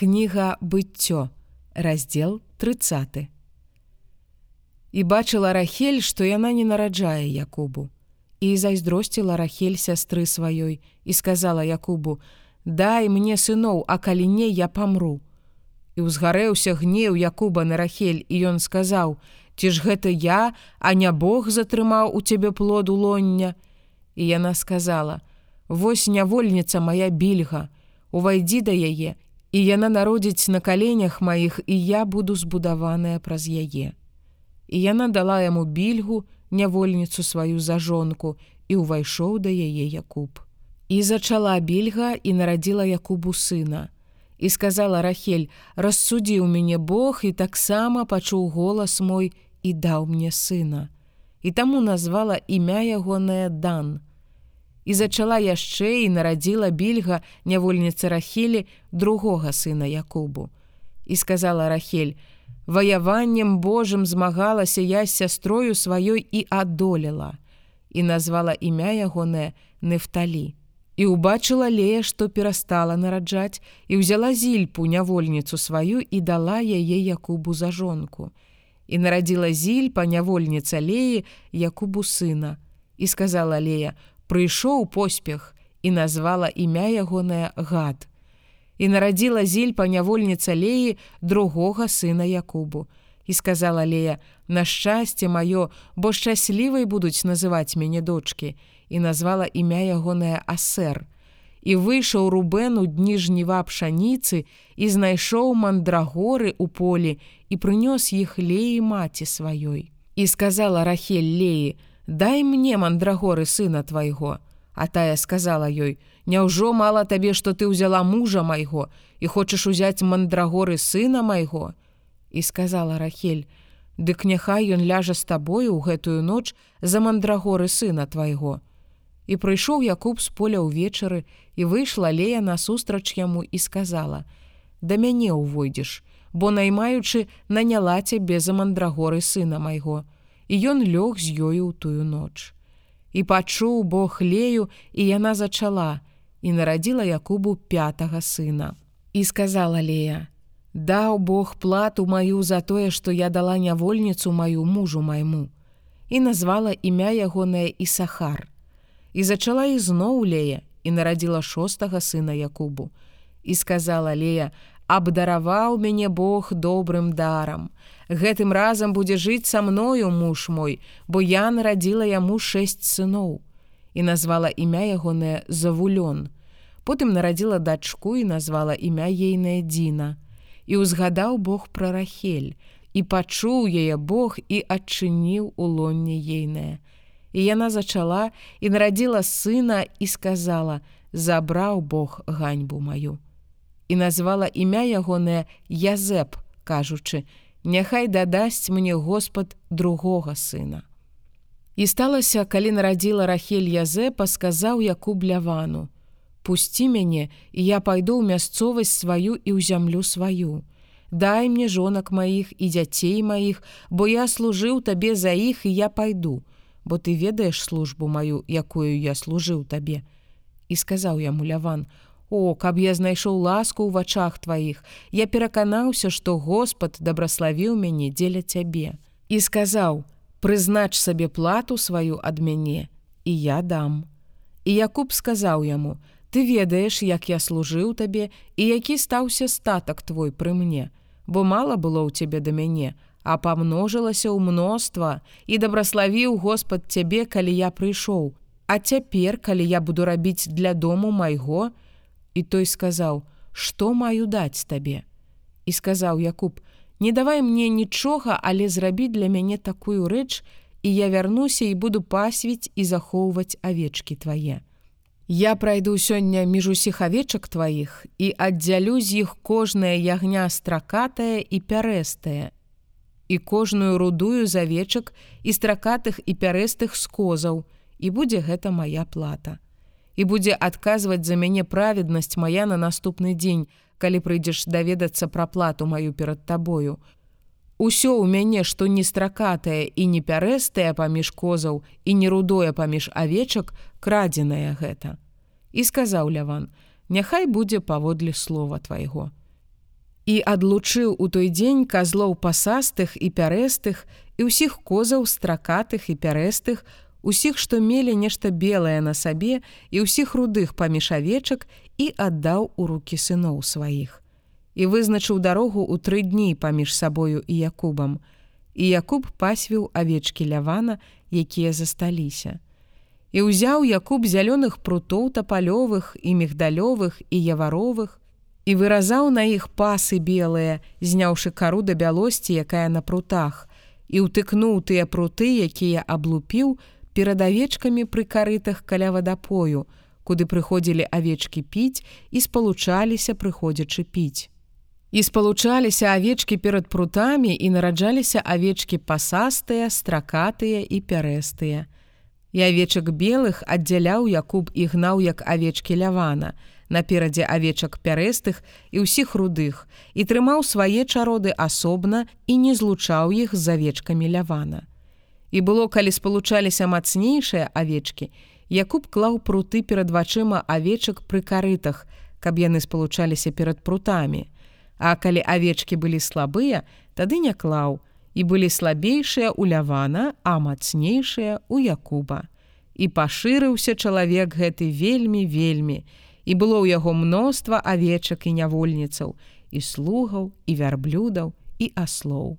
Кніга быццё, раздзел 30. І бачыла Рахель, што яна не нараджае Якубу. І зайздросціла Рахель сястры сваёй і сказала Якубу: « Дай мне сыноў, а калі не я памру. І ўзгарэўся гнеў Якуба на Рахель, і ён сказаў: « Ці ж гэта я, а не Бог затрымаў у цябе плоду лоння. І яна сказала: « Вось нявольніца моя більга, увайдзі да яе, і яна народзіць на каленях маіх, і я буду збудаваная праз яе. І яна дала яму більгу, нявольніцу сваю за жонку і ўвайшоў да яе Якуб. І зачала більга і нарадзіла Якубу сына. І сказала Рахель: рассудзі ў мяне Бог і таксама пачуў голас мой і даў мне сына. І таму назвала імя ягонае дан. І зачала яшчэ і нарадзіла більга нявольніцы Рахелі другога сына Якубу. І сказала Рахель: ваяваннем Божым змагалася я з сястрою сваёй і адолела і назвала імя ягонае нефталі. І убачыла лея што перастала нараджаць і ўзяла зільпу нявольніцу сваю і дала яе якубу за жонку. І нарадзіла зільпа нявольніца леі якубу сына. І сказала лея прыйшоў поспех і назвала імя ягонае гад і нарадзіла зільпа нявольніца леі другога сына Якубу. І сказала Лея: На шчасце маё, бо шчаслівай будуць называць мяне дочки, і назвала імя ягонае асэр. І выйшаў рубен у дні жніва пшаніцы і знайшоў мандрагоры ў полі і прынёс іх леі маці сваёй. І сказала Рахель леі: « Дай мне мандрагоры сына твайго. А тая сказала ёй: Няўжо мала табе, што ты ўзяла мужа майго і хочаш узяць мандрагоры сына майго. І сказала Рахель: Дык няхай ён ляжа з табою ў гэтую ноч за мандрагоры сына твайго. І прыйшоў Якуб з поля ўвечары і выйшла лея насустрач яму і сказала: « Да мяне ўвойдзеш, бо наймаючы наняла цябе за мандрагоры сына майго. І ён лёг з ёю ў тую ноч. І пачуў Бог лею, і яна зачала, і нарадзіла Якубу пятага сына. І сказала Лея: « Даў Бог плату маю за тое, што я дала нявольніцу маю мужу майму. І назвала імя ягонае Ісахар. І зачала ізноў Лея і нарадзіла шостага сына Якубу. І сказала Лея: « Абдараваў мяне Бог добрым дарам. Гэтым разам будзе жыць са мною муж мой, бо я нарадзіла яму шэсць сыноў і назвала імя ягонае завулён. Потым нарадзіла дачку і назвала імя ейнае Дзіна. І ўзгадаў Бог пра рахель, і пачуў яе Бог і адчыніў у лонне ейнае. І яна зачала і нарадзіла сына і сказала: « Забраў Бог ганьбу маю. І назвала імя ягонае Язэп, кажучы: « Няхай дадасць мне Господ другога сына. І сталася, калі нарадзіла Рахель Язэпа, сказаў Якуб лявану: « Пусці мяне, і я пайду ў мясцовасць сваю і ў зямлю сваю. Дай мне жонак маіх і дзяцей маіх, бо я служыў табе за іх і я пайду, бо ты ведаеш службу маю, якую я служыў табе. І сказаў яму ляван: « О, каб я знайшоў ласку ў вачах тваіх, я пераканаўся, што Господ дабраславіў мяне дзеля цябе. І сказаў: « прызнач сабе плату сваю ад мяне і я дам. І Якуб сказаў яму: ты ведаеш, як я служыў табе і які стаўся статак твой пры мне, бо мала было ў цябе да мяне, а памножылася ў мноства і дабраславіў Господ цябе, калі я прыйшоў. А цяпер, калі я буду рабіць для дому майго, і той сказаў: « Што маю даць табе? І сказаў Якуб: « Не давай мне нічога, але зрабі для мяне такую рэч, і я вярнуся і буду пасвіць і захоўваць авечкі твае. Я прайду сёння між усіх авечак тваіх і аддзялю з іх кожная ягня стракатая і пярэстая, і кожную рудую з авечак і стракатых і пярэстых скозаў, і будзе гэта моя плата. І будзе адказваць за мяне праведнасць моя на наступны дзень, калі прыйдзеш даведацца пра плату маю перад табою. Усё ў мяне, што не стракатае і не пярэстае паміж козаў і не рудое паміж авечак, крадзенае гэта. І сказаў ляван: « Няхай будзе паводле слова твайго. і адлучыў у той дзень казлоў пасастых і пярэстых і ўсіх козаў стракатых і пярэстых, усіх, што мелі нешта белае на сабе і ўсіх рудых паміж авечак і аддаў у рукі сыноў сваіх. І вызначыў дарогу ў тры дні паміж сабою і Якубам. І Якуб пасвіў авечкі лявана, якія засталіся. І ўзяў Якуб зялёных прутоў тапалёвых і мігдалёвых і яваровых, і выразаў на іх пасы белыя, зняўшы кару да бялосці, якая на прутах, і ўтыкнуў тыя пруты, якія аблупіў, перад авечкамі пры карытах каля вадапою, куды прыходзілі авечкі піць і спалучаліся прыходзячы піць. І спалучаліся авечкі перад прутамі і нараджаліся авечкі пасастыя, стракатыя і пярэстыя. І авечак белых аддзяляў Якуб і гнаў як авечкі лявана, наперадзе авечак пярэстых і ўсіх рудых і трымаў свае чароды асобна і не злучаў іх з авечкамі лявана. І было, калі спалучаліся мацнейшыя авечкі, Якуб клаў пруты перад вачыма авечак пры карытах, каб яны спалучаліся перад прутамі. А калі авечкі былі слабыя, тады не клаў, і былі слабейшыя ў лявана, а мацнейшыя ў Якуба. І пашырыўся чалавек гэты вельмі вельмі, і было ў яго мноства авечак і нявольніцаў, і слугаў і вярблюдаў і аслоў.